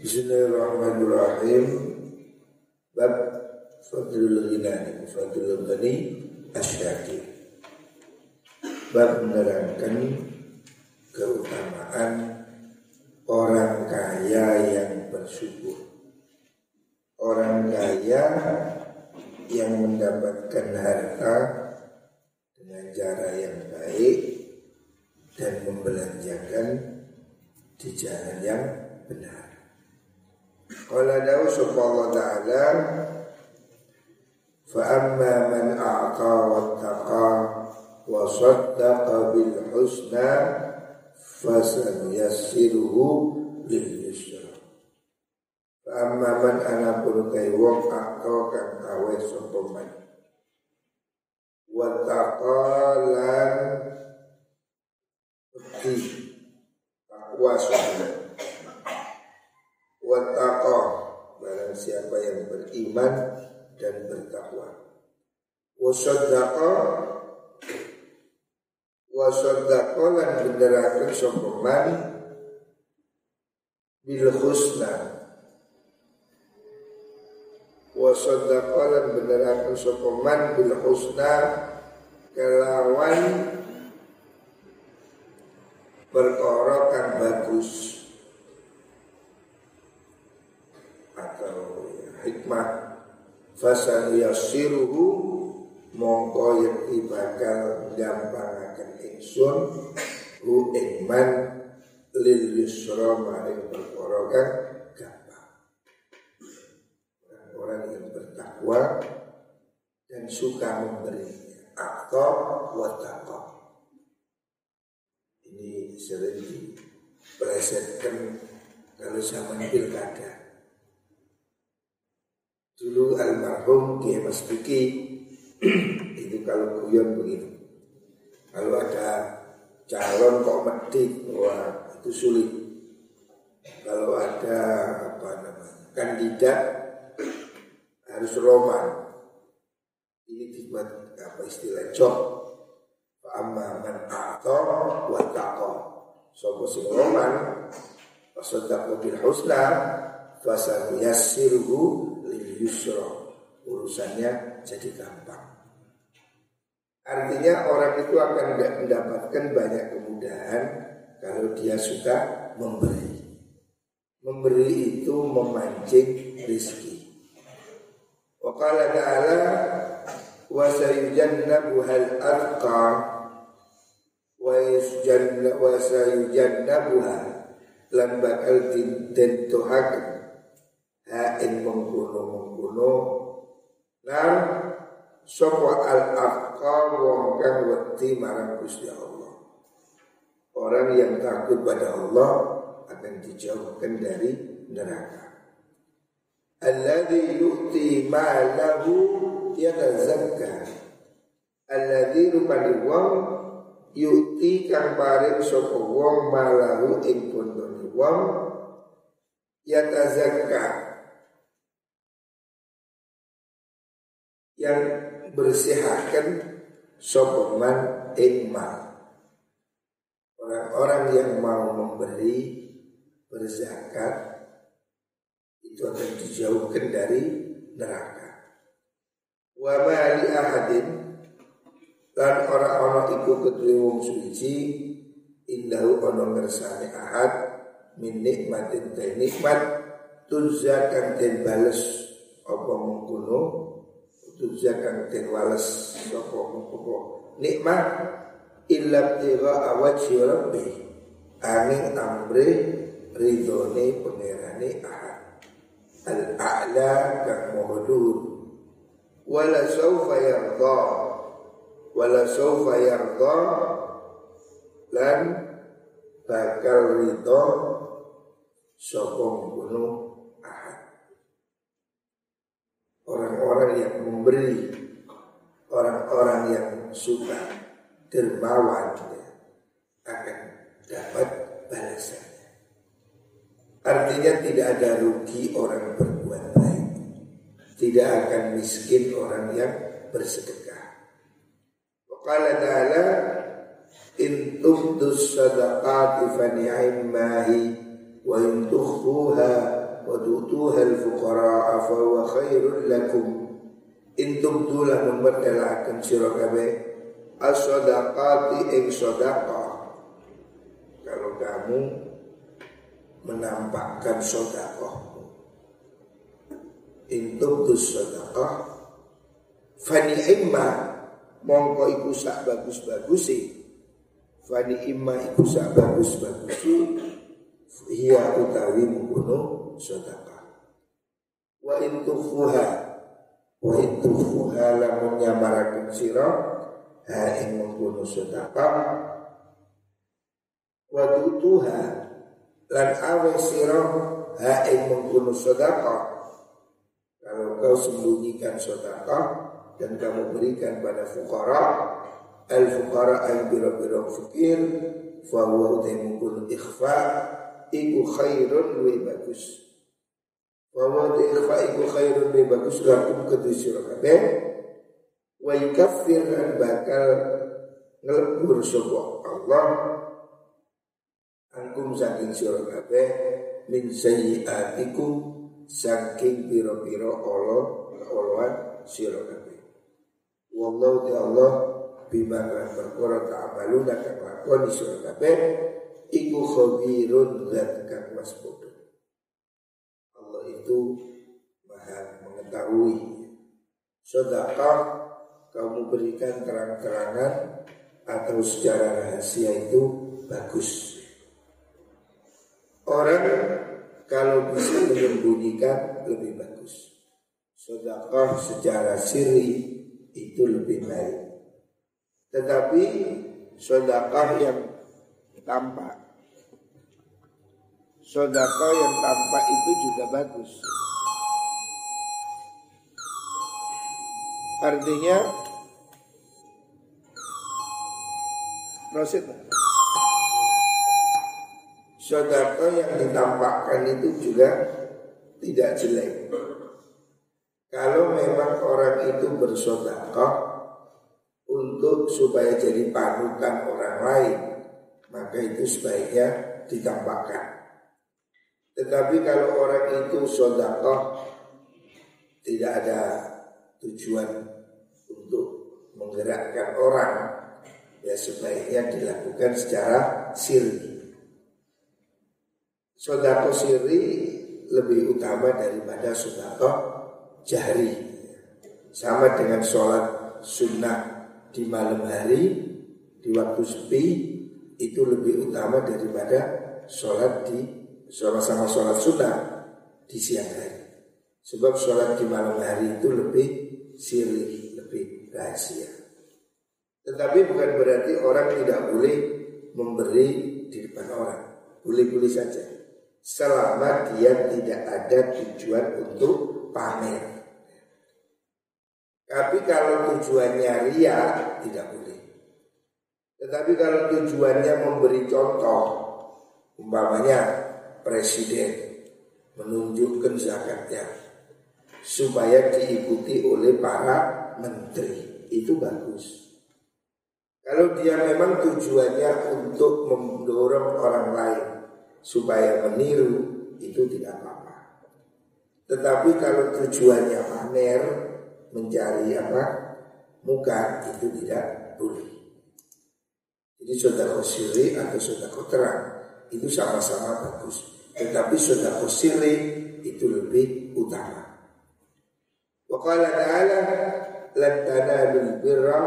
Bismillahirrahmanirrahim. Bab Fadlul Ghina Fadlul Ghani Asyakir Bab menerangkan keutamaan orang kaya yang bersyukur Orang kaya yang mendapatkan harta dengan cara yang baik dan membelanjakan di jalan yang benar. Qala dawu subhanahu wa ta'ala Fa amma man a'ta wattaqa wa saddaqa bil husna fasanuyassiruhu lil yusra. Fa amma man anapun kai wong a'ta kang awe sapa man. Wattaqa lan takwa wattaqa barang siapa yang beriman dan bertakwa. Wasaddaqa wasaddaqa lan benderakan sopeman bil husna. Wasaddaqa lan benderakan sopeman bil husna? Kelawan perkara kang bagus hikmah fasan yasiruhu mongko yang bakal gampangaken ingsun hu iman lil yusra maring perkara kang gampang. Orang yang bertakwa dan suka memberi atau wataqwa ini sering dipresetkan kalau zaman pilkada Dulu almarhum Kiai Mas Biki itu kalau guyon begitu. Kalau ada calon kok medit, wah itu sulit. Kalau ada apa namanya kandidat harus roman. Ini dibuat apa istilah cok. Amma man a'ta wa taqa. Sopo sing roman, Fasadaqu bil husna yassiruhu yusro urusannya jadi gampang. Artinya orang itu akan mendapatkan banyak kemudahan kalau dia suka memberi. Memberi itu memancing rezeki. Wa qala ta'ala wa sayujannabuhal arqa wa yusjanna wa sayujannabuha lam bakal mengkuno nar sapa al aqqa wong kang wedi marang Gusti Allah? Orang yang takut pada Allah akan dijauhkan dari neraka. Alladzi yu'ti malahu yatazakka alladzi rupani wong yu'ti kang paring sapa wong malahu ing pondone wong yatazakka yang bersihkan sopeman ikmal Orang-orang yang mau memberi berzakat itu akan dijauhkan dari neraka. Wa mali ahadin dan orang-orang iku kedue wong suci indahu ono ngersane ahad min nikmatin nikmat tunzakan den bales apa mengkuno tujakan den wales sapa apa nikmat illa tira awajhi rabbi. Angin amre ridhone pangerane ahad. Al a'la kang mahdud wala saufa yarda. Wala saufa yarda. Lan bakal ridho sapa gunung orang-orang yang memberi, orang-orang yang suka dermawan ya, akan dapat balasannya. Artinya tidak ada rugi orang berbuat baik. Tidak akan miskin orang yang bersedekah. Qala ta'ala in tubdus sadaqati fa ni'mahi wa in tukhfuha tu'tuhal fuqara fa wa khairul lakum in tubdulah memberdalakan sira kabeh. As-sadaqati ing sedekah kalau kamu menampakkan sedekah in tubdus sedekah fani imma. Mongko iku sak bagus-bagus fani imma iku sak bagus-bagus hiya utawi mengkono sedekah wa in tufuha wa in tufuha lamun nyamaraken sira ha ing mengkono sedekah wa tutuha lan awe sira ha ing mengkono sedekah kalau kau sembunyikan sedekah dan kamu berikan pada fukara al fukara al biro-biro fakir fa huwa mengkono ikhfa iku khairun luwih bagus. Wa wa ikhfa iku khairun luwih bagus lakum kedua sira kabeh. Wa yukaffir bakal ngelebur sapa Allah angkum saking sira kabeh min sayyiatikum saking pira-pira Allah olahan sira kabeh. Wallahu ta'ala bima kan perkara ta'amaluna kang lakoni sira kabeh iku khabirun dan waspada. Itu maha mengetahui. Sedekah kamu berikan terang-terangan atau secara rahasia itu bagus. Orang kalau bisa menyembunyikan lebih bagus. Sedekah secara siri itu lebih baik. Tetapi sedekah yang tampak Sodako yang tampak itu juga bagus. Artinya Rosid Sodako yang ditampakkan itu juga tidak jelek. Kalau memang orang itu bersodako Untuk supaya jadi panutan orang lain Maka itu sebaiknya ditampakkan tetapi kalau orang itu sodakoh tidak ada tujuan untuk menggerakkan orang, ya sebaiknya dilakukan secara sirri. Sodakoh sirri lebih utama daripada sodakoh jahri. Sama dengan sholat sunnah di malam hari, di waktu sepi, itu lebih utama daripada sholat di sama-sama sholat sunnah di siang hari. Sebab sholat di malam hari itu lebih sirih, lebih rahasia. Tetapi bukan berarti orang tidak boleh memberi di depan orang. Boleh-boleh saja. Selama dia tidak ada tujuan untuk pamer. Tapi kalau tujuannya ria tidak boleh. Tetapi kalau tujuannya memberi contoh, umpamanya presiden menunjukkan zakatnya supaya diikuti oleh para menteri itu bagus. Kalau dia memang tujuannya untuk mendorong orang lain supaya meniru itu tidak apa-apa. Tetapi kalau tujuannya pamer mencari apa muka itu tidak boleh. Jadi saudara siri atau saudara terang itu sama-sama bagus. Tetapi sudah sirri itu lebih utama. Wa qala ta'ala lan tanalul birra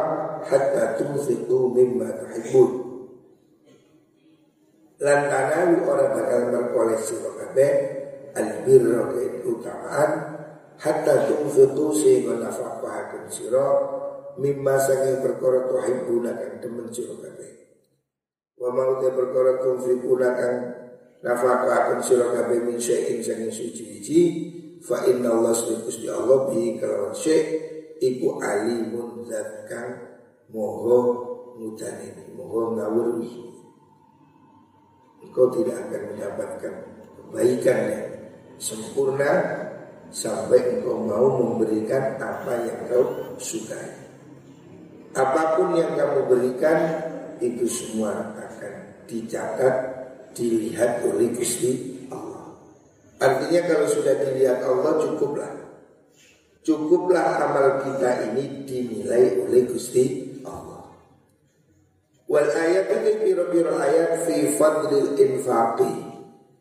hatta tunfiqu mimma tuhibbun. Lan tanalu orang bakal berkoleh sira kabeh al birra keutamaan hatta tunfiqu sehingga nafaqahaken sira mimma saking perkara tuhibbuna kang temen sira kabeh. Wa mau te perkara tunfikuna kang nafakaken sira kabeh min syai'in sanging suci-suci fa inna Allah sedikus di Allah bi kalawan syai' iku alimun zat kang moho mutane moho ngawurwi engkau tidak akan mendapatkan kebaikan yang sempurna sampai engkau mau memberikan apa yang kau sukai. Apa pun yang kamu berikan itu semua dicatat dilihat oleh Gusti Allah. Artinya kalau sudah dilihat Allah cukuplah. Cukuplah amal kita ini dinilai oleh Gusti Allah. Wal ayat ini biro-biro ayat fi fadlil infaqi.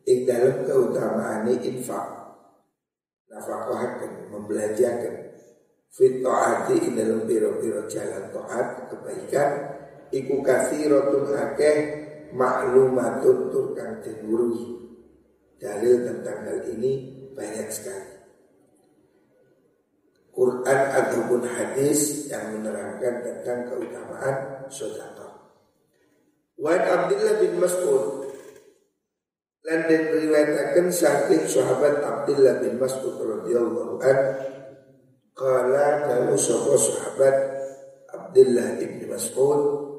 Ing dalam keutamaan infak. Nafakahakan, membelanjakan. Fit ta'ati ing dalam biro-biro jalan ta'at kebaikan. Iku kathirotun akeh maklumatun turkan tenggurui dalil tentang hal ini banyak sekali. Quran ataupun hadis yang menerangkan tentang keutamaan sedekah. Wan Abdullah bin Mas'ud dan diriwayatkan saking sahabat Abdullah bin Mas'ud radhiyallahu an qala kamu sahabat Abdullah bin Mas'ud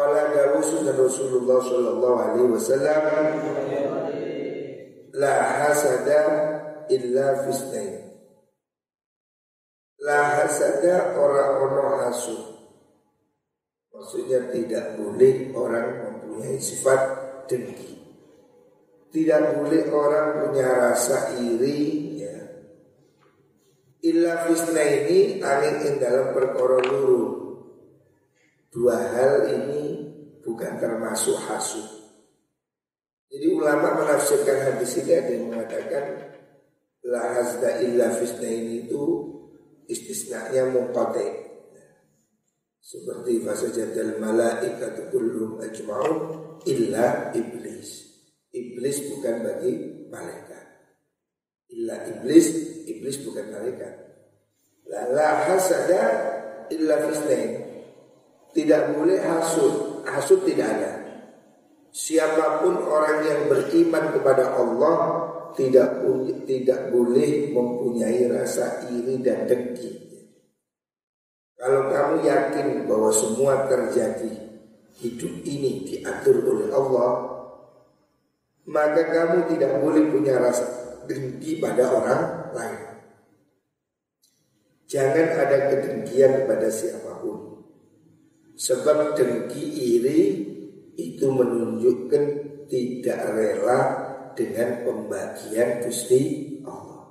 qala dawu Rasulullah sallallahu alaihi wasallam la hasada illa fisnain. La hasada orang ono hasud. Maksudnya tidak boleh orang mempunyai sifat dengki. Tidak boleh orang punya rasa iri ya. Illa fisna ini angin yang dalam perkara luru. Dua hal ini bukan termasuk hasud. Jadi ulama menafsirkan hadis ini ada yang mengatakan la hazda illa fisnaini itu istisnanya muqati. Seperti fasajadal malaikatu kullum ajma'un illa iblis. Iblis bukan bagi malaikat. Illa iblis, iblis bukan malaikat. La, la hasada illa fisnain. Tidak boleh hasud. Hasud tidak ada. Siapa pun orang yang beriman kepada Allah tidak tidak boleh mempunyai rasa iri dan dengki. Kalau kamu yakin bahwa semua terjadi hidup ini diatur oleh Allah, maka kamu tidak boleh punya rasa dengki pada orang lain. Jangan ada kedengkian kepada siapa pun. Sebab dengki iri itu menunjukkan tidak rela dengan pembagian Gusti Allah.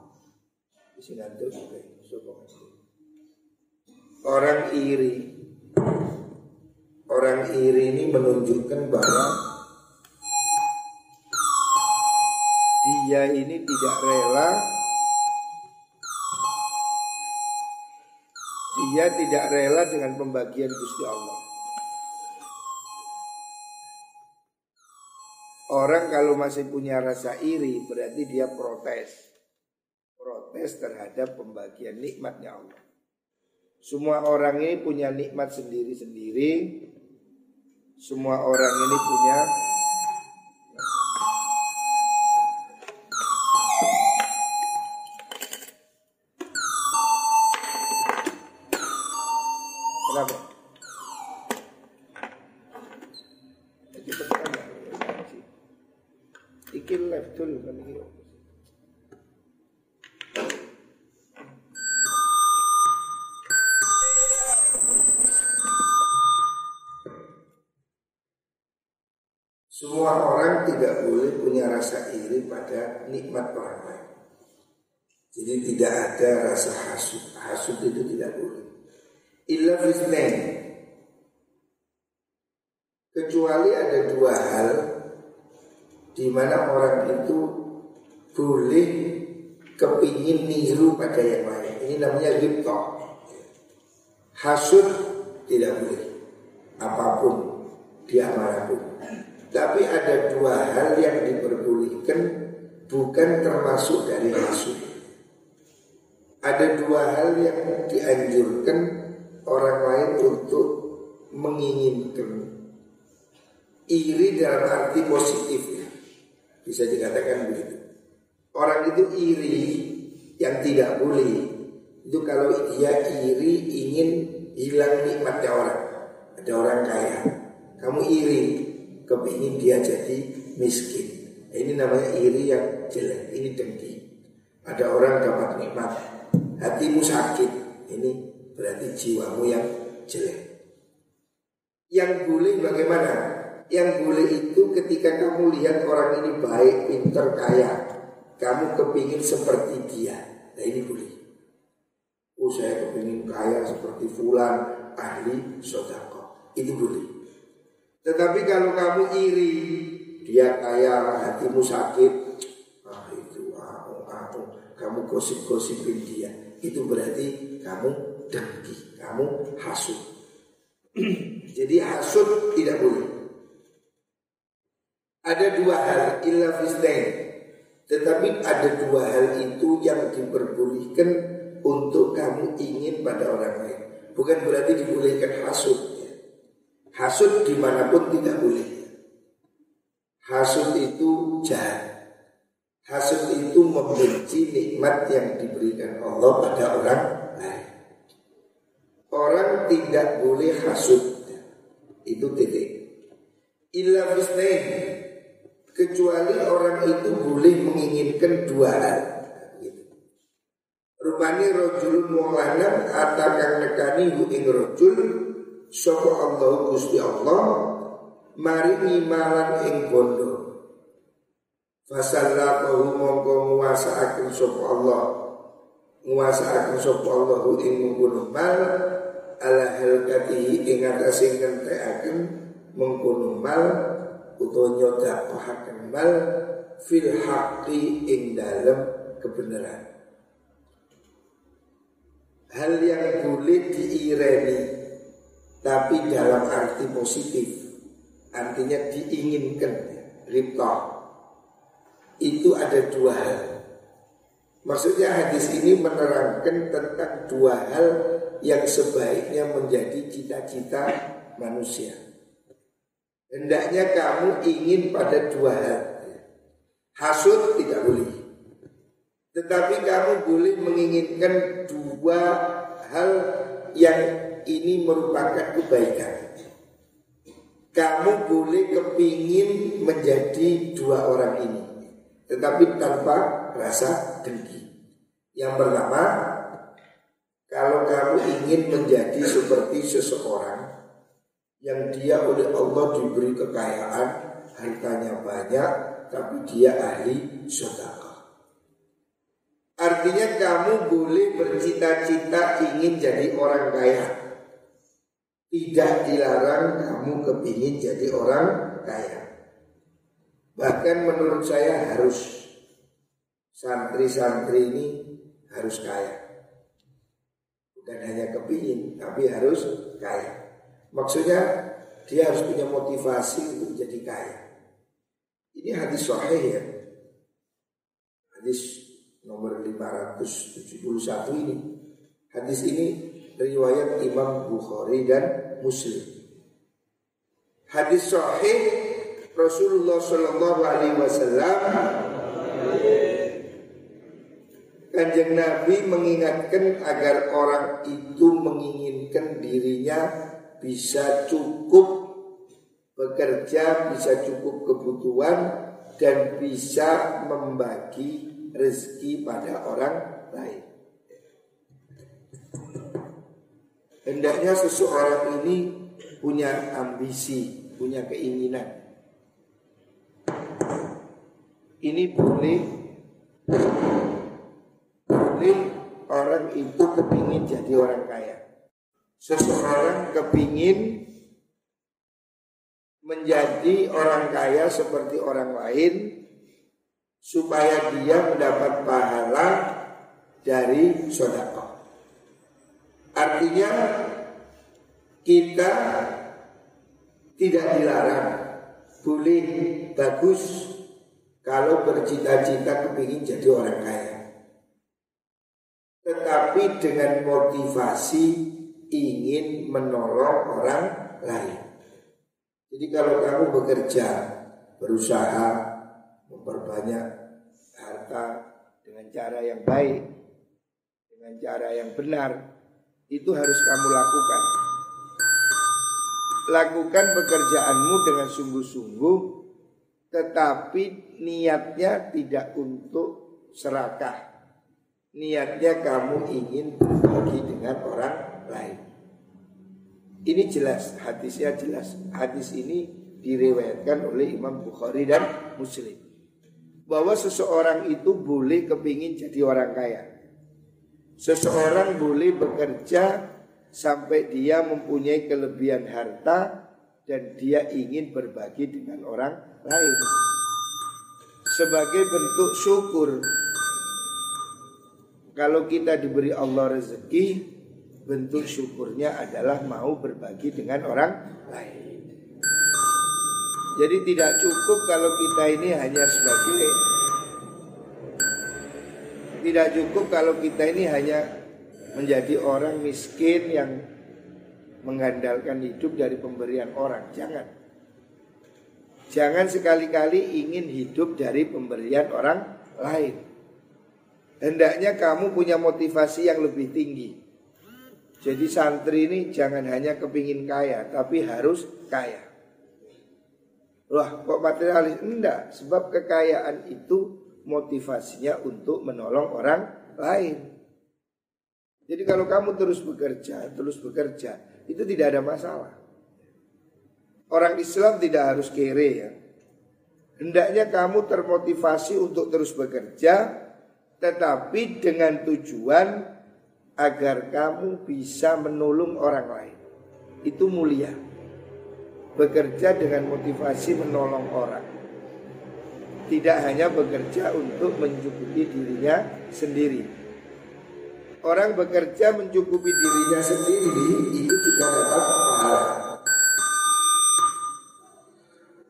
Orang iri. Orang iri ini menunjukkan bahwa Dia ini tidak rela Dia tidak rela dengan pembagian Gusti Allah Orang kalau masih punya rasa iri berarti dia protes. Protes terhadap pembagian nikmatnya Allah. Semua orang ini punya nikmat sendiri-sendiri. Semua orang ini punya mana orang itu boleh kepingin niru pada yang lain. Ini namanya ripto. Hasut tidak boleh. Apa pun, dia mana pun. Tapi ada dua hal yang diperbolehkan bukan termasuk dari hasud. Ada dua hal yang dianjurkan orang lain untuk menginginkan iri dalam arti positif. Bisa dikatakan begitu. Orang itu iri yang tidak boleh itu kalau dia iri ingin hilang nikmatnya orang. Ada orang kaya, kamu iri kepingin dia jadi miskin. Ini namanya iri yang jelek, ini dengki. Ada orang dapat nikmat, hatimu sakit, ini berarti jiwamu yang jelek. Yang boleh bagaimana? Yang boleh itu ketika kamu lihat orang ini baik, pinter, kaya, kamu kepingin seperti dia. Nah ini boleh. Oh saya kepingin kaya seperti fulan, ahli sodako. Ini boleh. Tetapi kalau kamu iri, dia kaya, hatimu sakit, ah itu, ah, ah, kamu gosip-gosipin dia. Itu berarti kamu dengki, kamu hasut. Jadi hasut tidak boleh. Ada dua hal illa fistain. Tetapi ada dua hal itu yang diperbolehkan untuk kamu ingin pada orang lain. Bukan berarti dibolehkan hasut. Ya. Hasut di mana pun tidak boleh. Hasut itu jahat. Hasut itu membenci nikmat yang diberikan Allah pada orang lain. Orang tidak boleh hasut. Itu titik. Illa bisnain kecuali orang itu boleh menginginkan dua hal. Rupani rojul mu'lanan atakang nekani hu ing rojul Sopo Allah Gusti Allah Mari ngimalan ing bondo Fasallatahu mongko nguasaaken sopo Allah Nguasaaken sopo Allah hu ing mal Ala halkatihi ing atase ngenteaken mengkono mal utawa nyodakohaken mal fil haqqi ing dalam kebenaran. Hal yang boleh diireni tapi dalam arti positif, artinya diinginkan, ripto. Itu ada dua hal. Maksudnya hadis ini menerangkan tentang dua hal yang sebaiknya menjadi cita-cita manusia. Hendaknya kamu ingin pada dua hal. Hasud tidak boleh. Tetapi kamu boleh menginginkan dua hal yang ini merupakan kebaikan. Kamu boleh kepingin menjadi dua orang ini. Tetapi tanpa rasa dengki. Yang pertama, kalau kamu ingin menjadi seperti seseorang yang dia oleh Allah diberi kekayaan, hartanya banyak, tapi dia ahli sedekah. Artinya kamu boleh bercita-cita ingin jadi orang kaya. Tidak dilarang kamu kepingin jadi orang kaya. Bahkan menurut saya harus santri-santri ini harus kaya. Bukan hanya kepingin, tapi harus kaya. Maksudnya dia harus punya motivasi untuk jadi kaya. Ini hadis sahih ya. Hadis nomor 571 ini. Hadis ini riwayat Imam Bukhari dan Muslim. Hadis sahih Rasulullah Shallallahu Alaihi Wasallam Kanjeng Nabi mengingatkan agar orang itu menginginkan dirinya bisa cukup bekerja, bisa cukup kebutuhan dan bisa membagi rezeki pada orang lain. Hendaknya seseorang ini punya ambisi, punya keinginan. Ini boleh boleh orang itu kepingin jadi orang kaya seseorang kepingin menjadi orang kaya seperti orang lain supaya dia mendapat pahala dari sodako. Artinya kita tidak dilarang, boleh bagus kalau bercita-cita kepingin jadi orang kaya. Tetapi dengan motivasi ingin menolong orang lain. Jadi kalau kamu bekerja, berusaha memperbanyak harta dengan cara yang baik, dengan cara yang benar, itu harus kamu lakukan. Lakukan pekerjaanmu dengan sungguh-sungguh, tetapi niatnya tidak untuk serakah. Niatnya kamu ingin berbagi dengan orang lain. Ini jelas, hadisnya jelas. Hadis ini diriwayatkan oleh Imam Bukhari dan Muslim bahwa seseorang itu boleh kepingin jadi orang kaya. Seseorang boleh bekerja sampai dia mempunyai kelebihan harta dan dia ingin berbagi dengan orang lain. Sebagai bentuk syukur kalau kita diberi Allah rezeki bentuk syukurnya adalah mau berbagi dengan orang lain. Jadi tidak cukup kalau kita ini hanya sebagai tidak cukup kalau kita ini hanya menjadi orang miskin yang mengandalkan hidup dari pemberian orang. Jangan. Jangan sekali-kali ingin hidup dari pemberian orang lain. Hendaknya kamu punya motivasi yang lebih tinggi. Jadi santri ini jangan hanya kepingin kaya, tapi harus kaya. Wah kok materialis? Enggak, sebab kekayaan itu motivasinya untuk menolong orang lain. Jadi kalau kamu terus bekerja, terus bekerja, itu tidak ada masalah. Orang Islam tidak harus kere ya. Hendaknya kamu termotivasi untuk terus bekerja, tetapi dengan tujuan agar kamu bisa menolong orang lain. Itu mulia bekerja dengan motivasi menolong orang. Tidak hanya bekerja untuk mencukupi dirinya sendiri. Orang bekerja mencukupi dirinya sendiri itu juga dapat pahala.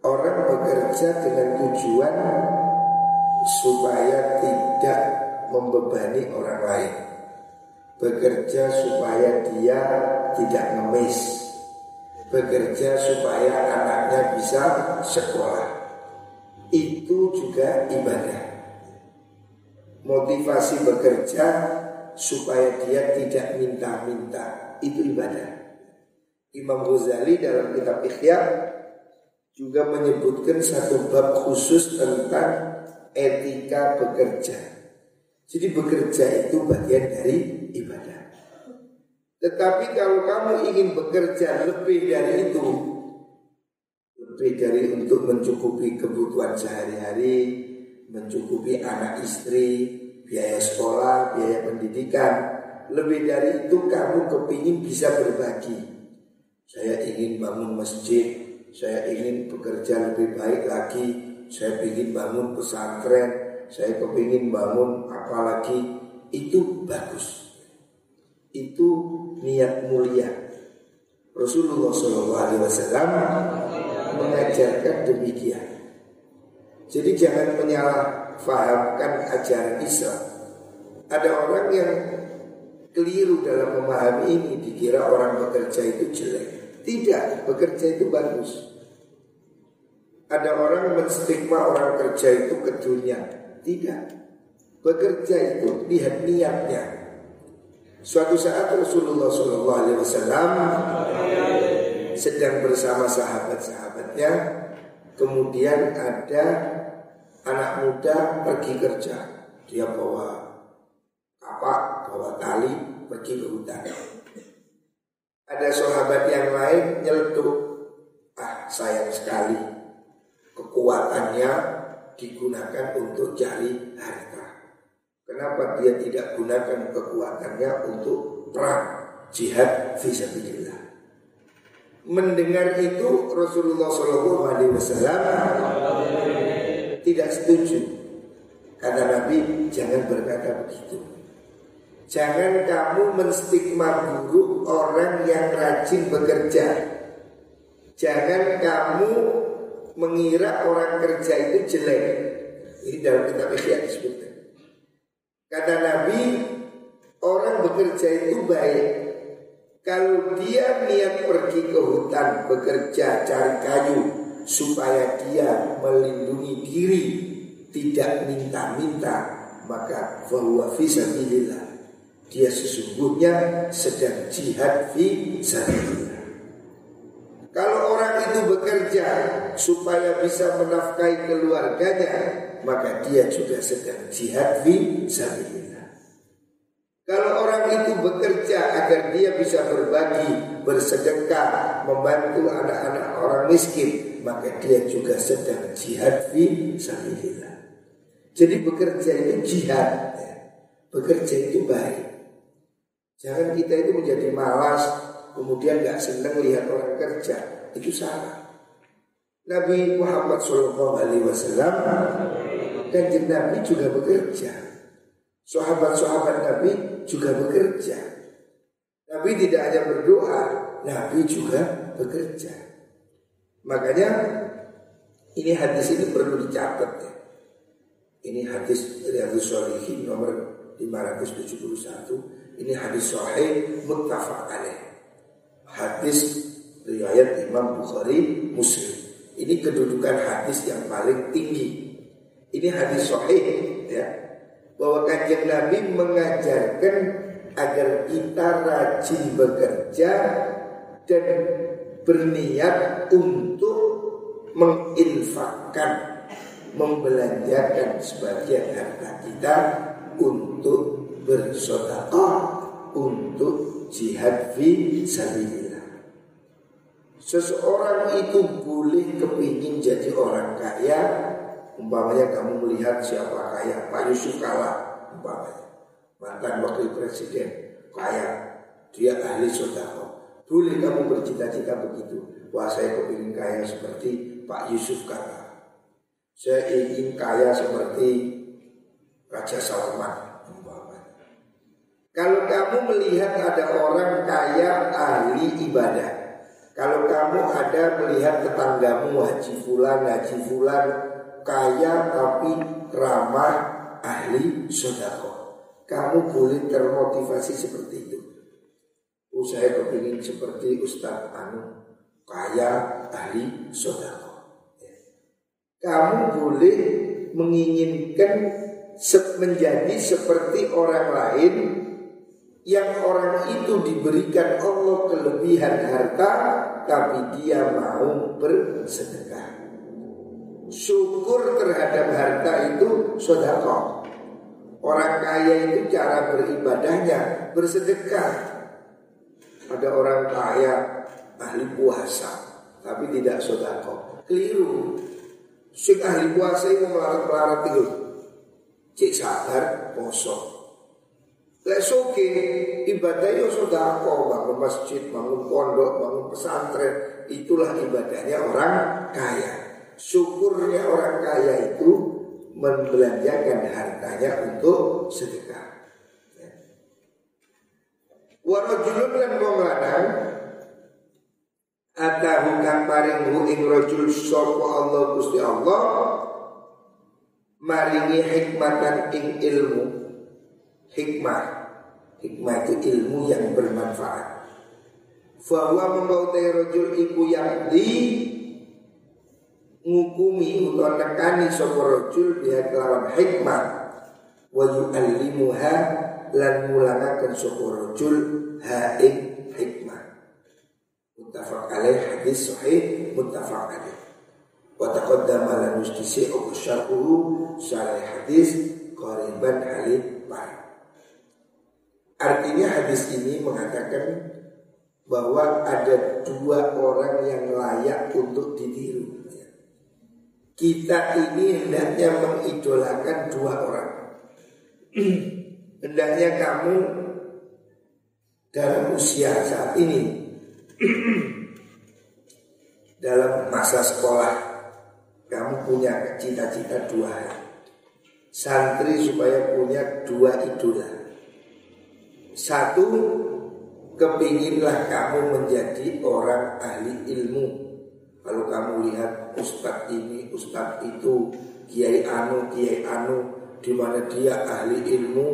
Orang bekerja dengan tujuan supaya tidak membebani orang lain. Bekerja supaya dia tidak ngemis bekerja supaya anaknya bisa sekolah. Itu juga ibadah. Motivasi bekerja supaya dia tidak minta-minta. Itu ibadah. Imam Ghazali dalam kitab Ikhya juga menyebutkan satu bab khusus tentang etika bekerja. Jadi bekerja itu bagian dari ibadah. Tetapi kalau kamu ingin bekerja lebih dari itu Lebih dari untuk mencukupi kebutuhan sehari-hari Mencukupi anak istri Biaya sekolah, biaya pendidikan Lebih dari itu kamu kepingin bisa berbagi Saya ingin bangun masjid Saya ingin bekerja lebih baik lagi Saya ingin bangun pesantren Saya kepingin bangun apa lagi Itu bagus itu niat mulia. Rasulullah SAW mengajarkan demikian. Jadi jangan menyalahfahamkan ajaran Islam. Ada orang yang keliru dalam memahami ini dikira orang bekerja itu jelek. Tidak, bekerja itu bagus. Ada orang menstigma orang kerja itu ke. Tidak. Bekerja itu lihat niatnya. Suatu saat Rasulullah SAW sedang bersama sahabat-sahabatnya, kemudian ada anak muda pergi kerja, dia bawa kapak, bawa tali, pergi ke hutan. Ada sahabat yang lain nyeletuk, ah sayang sekali, kekuatannya digunakan untuk cari harta. Kenapa dia tidak gunakan kekuatannya untuk perang jihad fisabilillah? Mendengar itu Rasulullah Shallallahu Alaihi Wasallam tidak setuju. Kata Nabi jangan berkata begitu. Jangan kamu menstigma buruk orang yang rajin bekerja. Jangan kamu mengira orang kerja itu jelek. Ini dalam kitab Ihya disebutkan. Kata Nabi, orang bekerja itu baik. Kalau dia niat pergi ke hutan bekerja cari kayu supaya dia melindungi diri, tidak minta-minta, maka bahwa fisabilillah. Dia sesungguhnya sedang jihad fi sabilillah. Kalau orang itu bekerja supaya bisa menafkahi keluarganya, maka dia juga sedang jihad fi sabilillah. Kalau orang itu bekerja agar dia bisa berbagi, bersedekah, membantu anak-anak orang miskin, maka dia juga sedang jihad fi sabilillah. Jadi bekerja itu jihad, ya. bekerja itu baik. Jangan kita itu menjadi malas, kemudian nggak senang lihat orang kerja, itu salah. Nabi Muhammad SAW dan Nabi juga bekerja. Sahabat-sahabat Nabi juga bekerja. Nabi tidak hanya berdoa, Nabi juga bekerja. Makanya ini hadis ini perlu dicatat ya. Ini hadis dari Abu Solihin nomor 571. Ini hadis sahih muttafaq alaih. Hadis riwayat Imam Bukhari Muslim. Ini kedudukan hadis yang paling tinggi. Ini hadis sahih ya bahwa kajian Nabi mengajarkan agar kita rajin bekerja dan berniat untuk menginfakkan, membelanjakan sebagian harta kita untuk bersedekah, untuk jihad fi sabilillah. Seseorang itu boleh kepingin jadi orang kaya Umpamanya kamu melihat siapa kaya. Pak Yusuf Kala Umpamanya. Mantan wakil presiden Kaya. Dia ahli sodako. Boleh kamu bercita-cita begitu? Wah saya kepingin kaya seperti Pak Yusuf Kala Saya ingin kaya seperti Raja Salman Umpamanya. Kalau kamu melihat ada orang kaya ahli ibadah kalau kamu ada melihat tetanggamu Haji Fulan, Haji Fulan kaya tapi ramah ahli sodako. Kamu boleh termotivasi seperti itu. Oh, saya kepingin seperti Ustadz Anu kaya ahli sodako. Ya. Kamu boleh menginginkan menjadi seperti orang lain yang orang itu diberikan Allah kelebihan harta tapi dia mau bersedekah syukur terhadap harta itu sodako. Orang kaya itu cara beribadahnya bersedekah. Ada orang kaya ahli puasa tapi tidak sodako. Keliru. Sing ahli puasa itu melarat-melarat itu. Cik sabar poso. Lek soke ibadahnya sodako bangun masjid, bangun pondok, bangun pesantren itulah ibadahnya orang kaya syukurnya orang kaya itu membelanjakan hartanya untuk sedekah. Ya. Warajulun lan wong atahu kang paring hu ing rajul sapa Allah Gusti Allah maringi hikmatan ing ilmu hikmah. Hikmah itu ilmu yang bermanfaat. Bahwa membawa rajul iku yang di ngukumi utawa nekani sapa rajul biha kelawan hikmah. Wa yu'allimuha lan mulangaken sapa rajul ha ing hikmah. Muttafaq alaih hadis sahih muttafaq alaih. Wa taqaddama lan ustisi au syarhuhu syarah hadis qariban halid Artinya hadis ini mengatakan bahwa ada dua orang yang layak untuk ditiru. Kita ini hendaknya mengidolakan dua orang. hendaknya kamu dalam usia saat ini dalam masa sekolah kamu punya cita-cita dua santri supaya punya dua idola satu kepinginlah kamu menjadi orang ahli ilmu kalau kamu lihat ustadz ini, ustadz itu, kiai anu, kiai anu, di mana dia ahli ilmu,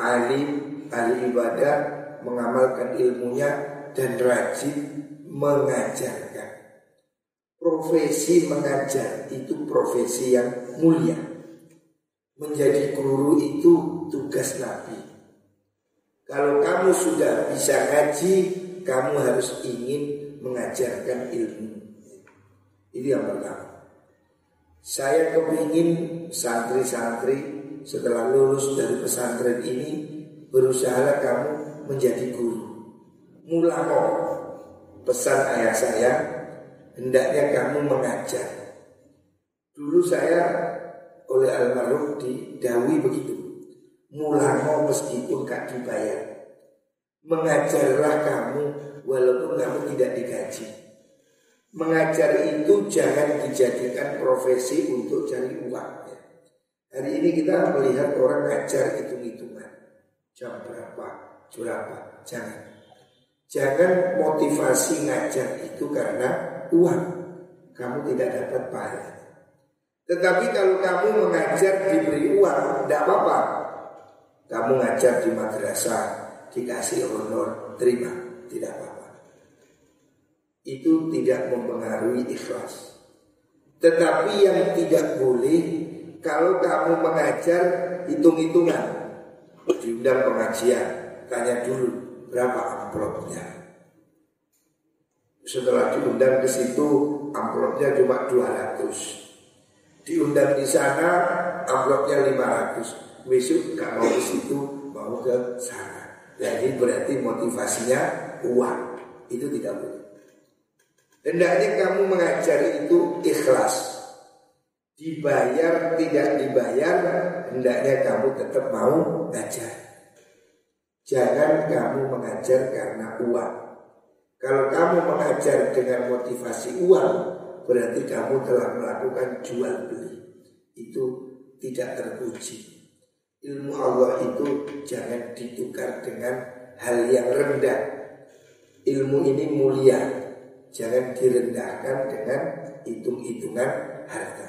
alim, ahli ibadah, mengamalkan ilmunya dan rajin mengajarkan. Profesi mengajar itu profesi yang mulia. Menjadi guru itu tugas Nabi. Kalau kamu sudah bisa ngaji, kamu harus ingin mengajarkan ilmu. Itu yang pertama. Saya kepingin santri-santri setelah lulus dari pesantren ini berusaha kamu menjadi guru. Mulamo pesan ayah saya, hendaknya kamu mengajar. Dulu saya oleh almarhum didawi begitu. Mulamo meskipun gak dibayar. Mengajarlah kamu walaupun kamu tidak digaji. Mengajar itu jangan dijadikan profesi untuk cari uang. Ya. Hari ini kita melihat orang ngajar hitung-hitungan. Jam berapa, berapa, jangan. Jangan motivasi ngajar itu karena uang. Kamu tidak dapat pahala. Tetapi kalau kamu mengajar diberi uang, tidak apa-apa. Kamu ngajar di madrasah, dikasih honor, terima, tidak apa-apa. Itu tidak mempengaruhi ikhlas. Tetapi yang tidak boleh kalau kamu mengajar hitung-hitungan, diundang pengajian, tanya dulu berapa amplopnya. Setelah diundang ke situ, amplopnya cuma 200 diundang di sana amplopnya 500 besok gak mau situ mau ke sana. Jadi berarti motivasinya uang. Itu tidak boleh. Hendaknya kamu mengajar itu ikhlas. Dibayar tidak dibayar hendaknya kamu tetap mau ngajar jangan kamu mengajar karena uang. Kalau kamu mengajar dengan motivasi uang berarti kamu telah melakukan jual beli. Itu tidak terpuji. Ilmu Allah itu jangan ditukar dengan hal yang rendah. Ilmu ini mulia, jangan direndahkan dengan hitung-hitungan harta.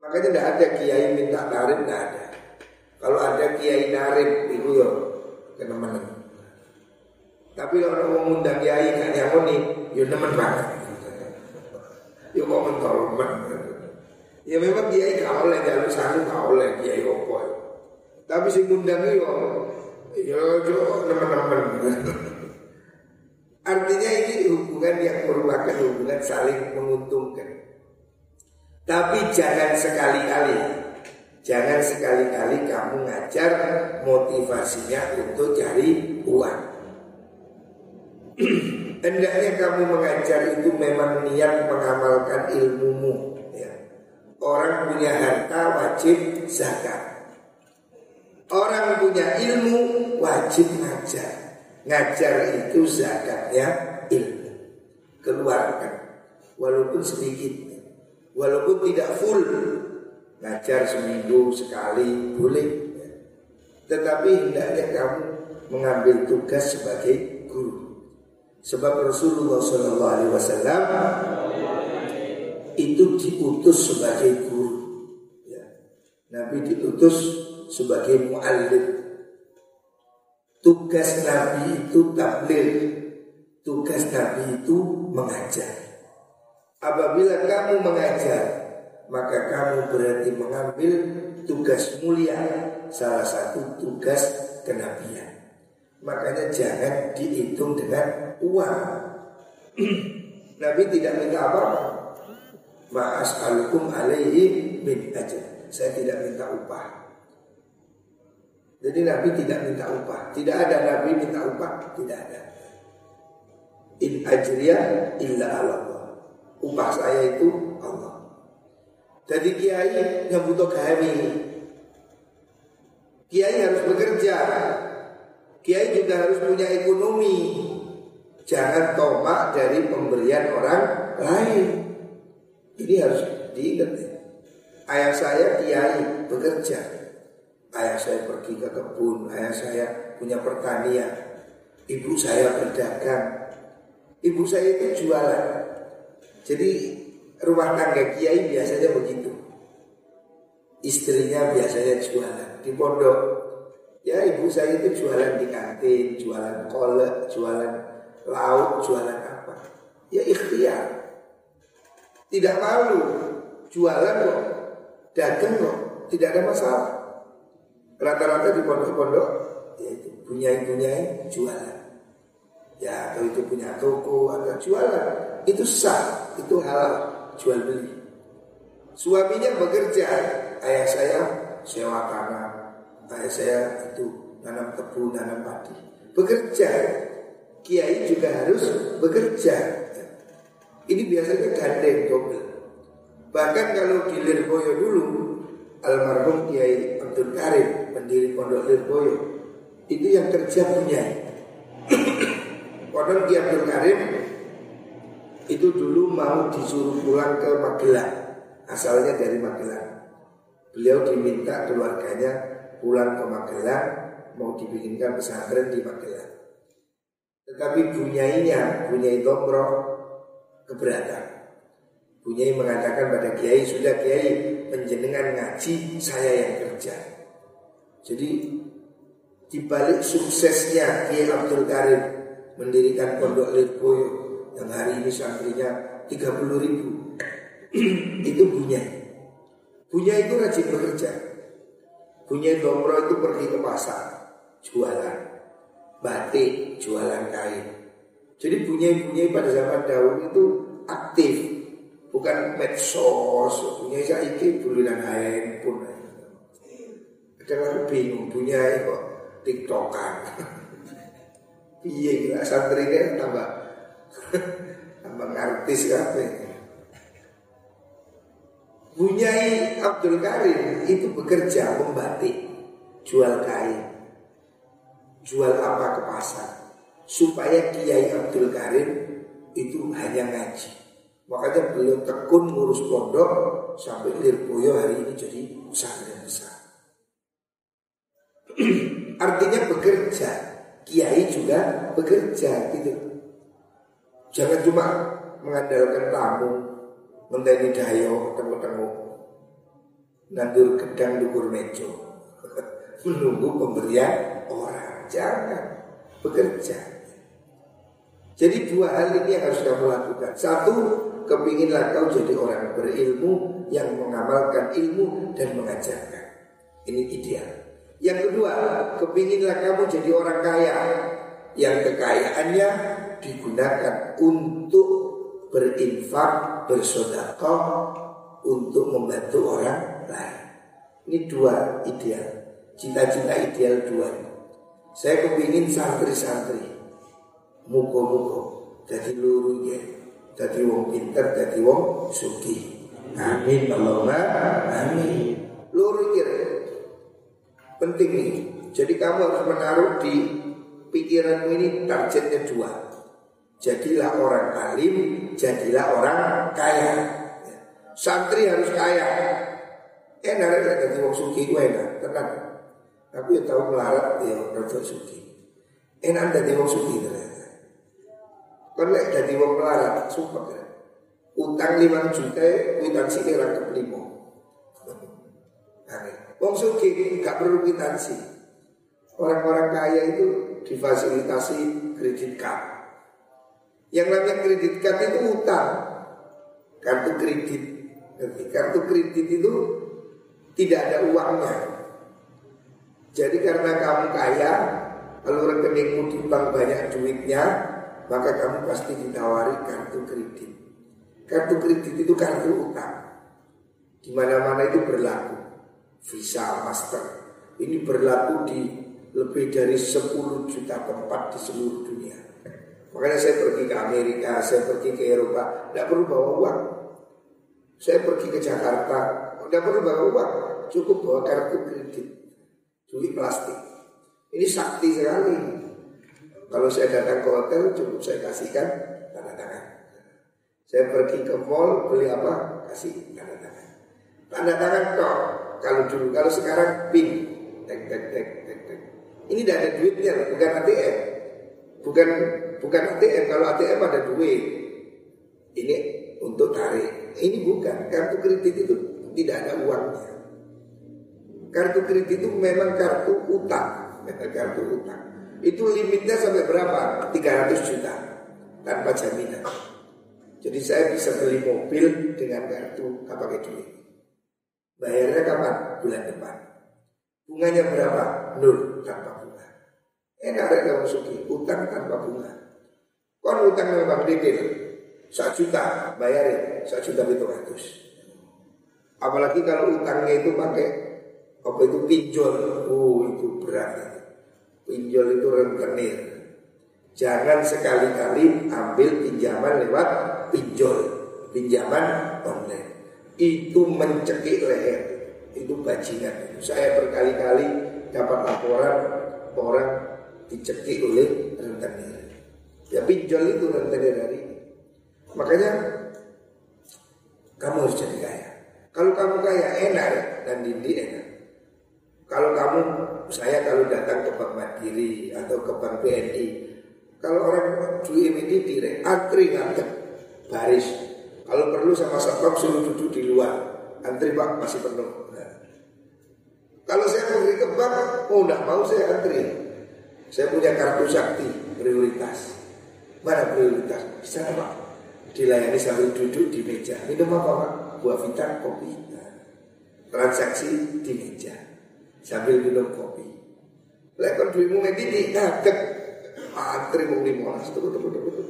Makanya tidak ada kiai minta tarif, tidak ada. Kalau ada kiai narif, itu ya menang. Tapi kalau orang mengundang kiai nggak nyamoni, ya nemen banget ya kok mentolomen ya memang dia gak oleh jalur sanu gak oleh dia opo tapi si ngundang yo ya yo teman-teman. Artinya ini hubungan yang merupakan hubungan saling menguntungkan. Tapi jangan sekali-kali Jangan sekali-kali kamu ngajar motivasinya untuk cari uang. Hendaknya kamu mengajar itu memang niat mengamalkan ilmumu. ya. Orang punya harta wajib zakat. Orang punya ilmu wajib ngajar. Ngajar itu zakatnya ilmu. Keluarkan. Walaupun sedikit. Walaupun tidak full. Ngajar seminggu sekali boleh. Tetapi hendaknya kamu mengambil tugas sebagai guru. Sebab Rasulullah Wasallam itu diutus sebagai guru. Ya. Nabi diutus sebagai muallim. Tugas Nabi itu tabligh. Tugas Nabi itu mengajar. Apabila kamu mengajar, maka kamu berarti mengambil tugas mulia, salah satu tugas kenabian. Makanya jangan dihitung dengan uang. Nabi tidak minta apa-apa. Ma'as alukum alaihi min aja. Saya tidak minta upah. Jadi Nabi tidak minta upah. Tidak ada Nabi minta upah. Tidak ada. In ajriya illa Allah. Upah saya itu Allah. Jadi kiai yang butuh kami. Kiai harus bekerja Kiai juga harus punya ekonomi. Jangan tomak dari pemberian orang lain. Ini harus diingat ya. Ayah saya kiai bekerja. Ayah saya pergi ke kebun, ayah saya punya pertanian. Ibu saya berdagang. Ibu saya itu jualan. Jadi rumah tangga kiai biasanya begitu. Istrinya biasanya jualan di pondok Ya ibu saya itu jualan di kantin, jualan kolek, jualan lauk, jualan apa. Ya ikhtiar. Tidak malu. Jualan kok, dagang kok, tidak ada masalah. Rata-rata di pondok-pondok, ya itu punya-punya jualan. Ya atau itu punya toko atau jualan. Itu sah, itu halal, jual beli. Suaminya bekerja, ayah saya sewa tanah, ayah saya itu nanam tebu, nanam padi. Bekerja. Kiai juga harus bekerja. Ini biasanya gandeng double. Bahkan kalau di Lirboyo dulu, almarhum Kiai Abdul Karim, pendiri Pondok Lirboyo, itu yang kerja punya. Pondok Kiai Abdul Karim itu dulu mau disuruh pulang ke Magelang, asalnya dari Magelang. Beliau diminta keluarganya pulang ke Magelang mau dibikinkan pesantren di Magelang. Tetapi bunyainya, bunyai Domro keberatan. Bunyai mengatakan pada Kiai, sudah Kiai penjenengan ngaji, saya yang kerja. Jadi dibalik suksesnya Kiai Abdul Karim mendirikan Pondok Lirboyo yang hari ini santrinya 30 ribu itu bunyai Punya itu rajin bekerja. Punya domro itu pergi ke pasar, jualan. Batik, jualan kain. Jadi punya-punya pada zaman dahulu itu aktif. Bukan medsos, punya saya iki bulinan handphone. Kadang aku bingung, punya kok tiktokan. Iya, gila santri kan tambah tambah artis apa Bunyai Abdul Karim itu bekerja membatik, jual kain, jual apa ke pasar, supaya Kiai Abdul Karim itu hanya ngaji. Makanya beliau tekun ngurus pondok sampai Lirboyo hari ini jadi usaha yang besar. Artinya bekerja, Kiai juga bekerja gitu. Jangan cuma mengandalkan tamu, Menteni dayo temu-temu Nandur gedang dukur mejo Menunggu pemberian orang Jangan bekerja Jadi dua hal ini yang harus kamu lakukan. Satu Kepinginlah kau jadi orang berilmu Yang mengamalkan ilmu dan mengajarkan. Ini ideal. Yang kedua Kepinginlah kamu jadi orang kaya Yang kekayaannya digunakan untuk berinfak, bersodakoh untuk membantu orang lain. Ini dua ideal, cita-cita ideal dua. Saya kepingin santri-santri, muko-muko, jadi luru ya, jadi wong pinter, jadi wong suki. Amin, Allahumma amin. Luru ya, penting nih. Jadi kamu harus menaruh di pikiranmu ini targetnya dua. Jadilah orang alim, jadilah orang kaya. Santri harus kaya. Enak ya jadi wong suki gue enak, tenang. Tapi ya tahu melarat ya rada suki. Enak jadi wong suki lek jadi wong melarat, sumpah kan. Utang lima juta, kwitansi kira ke lima. Wong suki gak perlu kwitansi. Orang-orang kaya itu difasilitasi kredit card. Yang namanya kredit card itu utang Kartu kredit Kartu kredit itu tidak ada uangnya Jadi karena kamu kaya Kalau rekeningmu di banyak duitnya Maka kamu pasti ditawari kartu kredit. Kartu kredit itu kartu utang. Di mana-mana itu berlaku. Visa, Master. Ini berlaku di lebih dari 10 juta tempat di seluruh dunia. Makanya saya pergi ke Amerika, saya pergi ke Eropa, tidak perlu bawa uang. Saya pergi ke Jakarta, tidak perlu bawa uang, cukup bawa kartu kredit, duit plastik. Ini sakti sekali. Kalau saya datang ke hotel, cukup saya kasihkan tanda tangan. Saya pergi ke mall, beli apa, kasih tanda tangan. Tanda tangan kok. Kalau dulu, kalau sekarang pin, tek tek tek tek tek. Ini tidak ada duitnya, bukan ATM, bukan bukan ATM. Kalau ATM ada duit. Ini untuk tarik. Ini bukan. Kartu kredit itu tidak ada uangnya. Kartu kredit itu memang kartu utang. kartu utang. Itu limitnya sampai berapa? 300 juta tanpa jaminan. Jadi saya bisa beli mobil dengan kartu apa pakai duit. Bayarnya kapan? Bulan depan. Bunganya berapa? Nol tanpa bunga. Enak ada kamu suki, utang tanpa bunga. Kon utang Bang Didin satu juta bayarin satu juta itu ratus. Apalagi kalau utangnya itu pakai apa itu pinjol, uh berat. Pinjol itu rentenir. Jangan sekali-kali ambil pinjaman lewat pinjol, pinjaman online. Itu mencekik leher, itu bajingan. Saya berkali-kali dapat laporan orang dicekik oleh rentenir. Ya pinjol itu rentenir ini. Makanya kamu harus jadi kaya. Kalau kamu kaya enak dan dindi enak. Kalau kamu, saya kalau datang ke Bank Mandiri atau ke Bank BNI, kalau orang duit ini direk, antri ngantek, baris. Kalau perlu sama satpam suruh duduk di luar, antri pak masih penuh. Nah. Kalau saya pergi ke bank, oh enggak mau saya antri. Saya punya kartu sakti prioritas. Mana prioritas? Bisa pak? Dilayani sambil duduk di meja. Minum apa pak? Buah vita, kopi. Nah. Transaksi di meja sambil minum kopi. Lekon duitmu ngedini ngadek antri mau limolas tuh tuh tuh tuh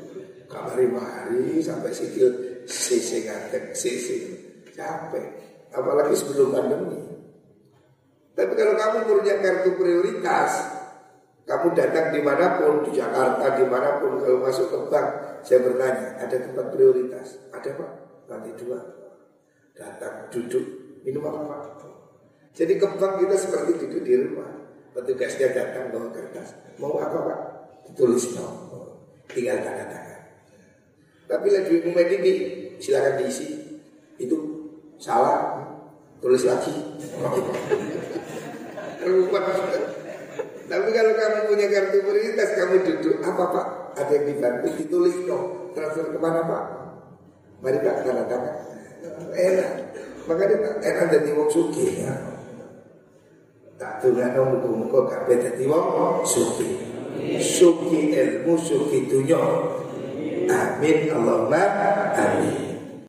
kamari mari sampai sikil sisi ngadek sisi capek apalagi sebelum pandemi. Tapi kalau kamu punya kartu prioritas, kamu datang di mana pun di Jakarta di mana pun kalau masuk ke bank, saya bertanya ada tempat prioritas, ada pak? Lantai dua, datang duduk minum apa? Jadi kembang kita seperti duduk di rumah. Petugasnya datang bawa kertas. Mau apa pak? Ditulis no. Tinggal tanda tangan. Tapi lagi umum ini silakan diisi. Itu salah. Tulis lagi. Tapi kalau kamu punya kartu prioritas, kamu duduk apa pak? Ada yang dibantu ditulis no. Transfer ke mana pak? Mari pak tanda tangan. Enak. Makanya enak jadi wong suki ya. Tak dongano muga-muga kabeh dadi wong suki. Suki ilmu, suki dunya. Amin Allahumma amin.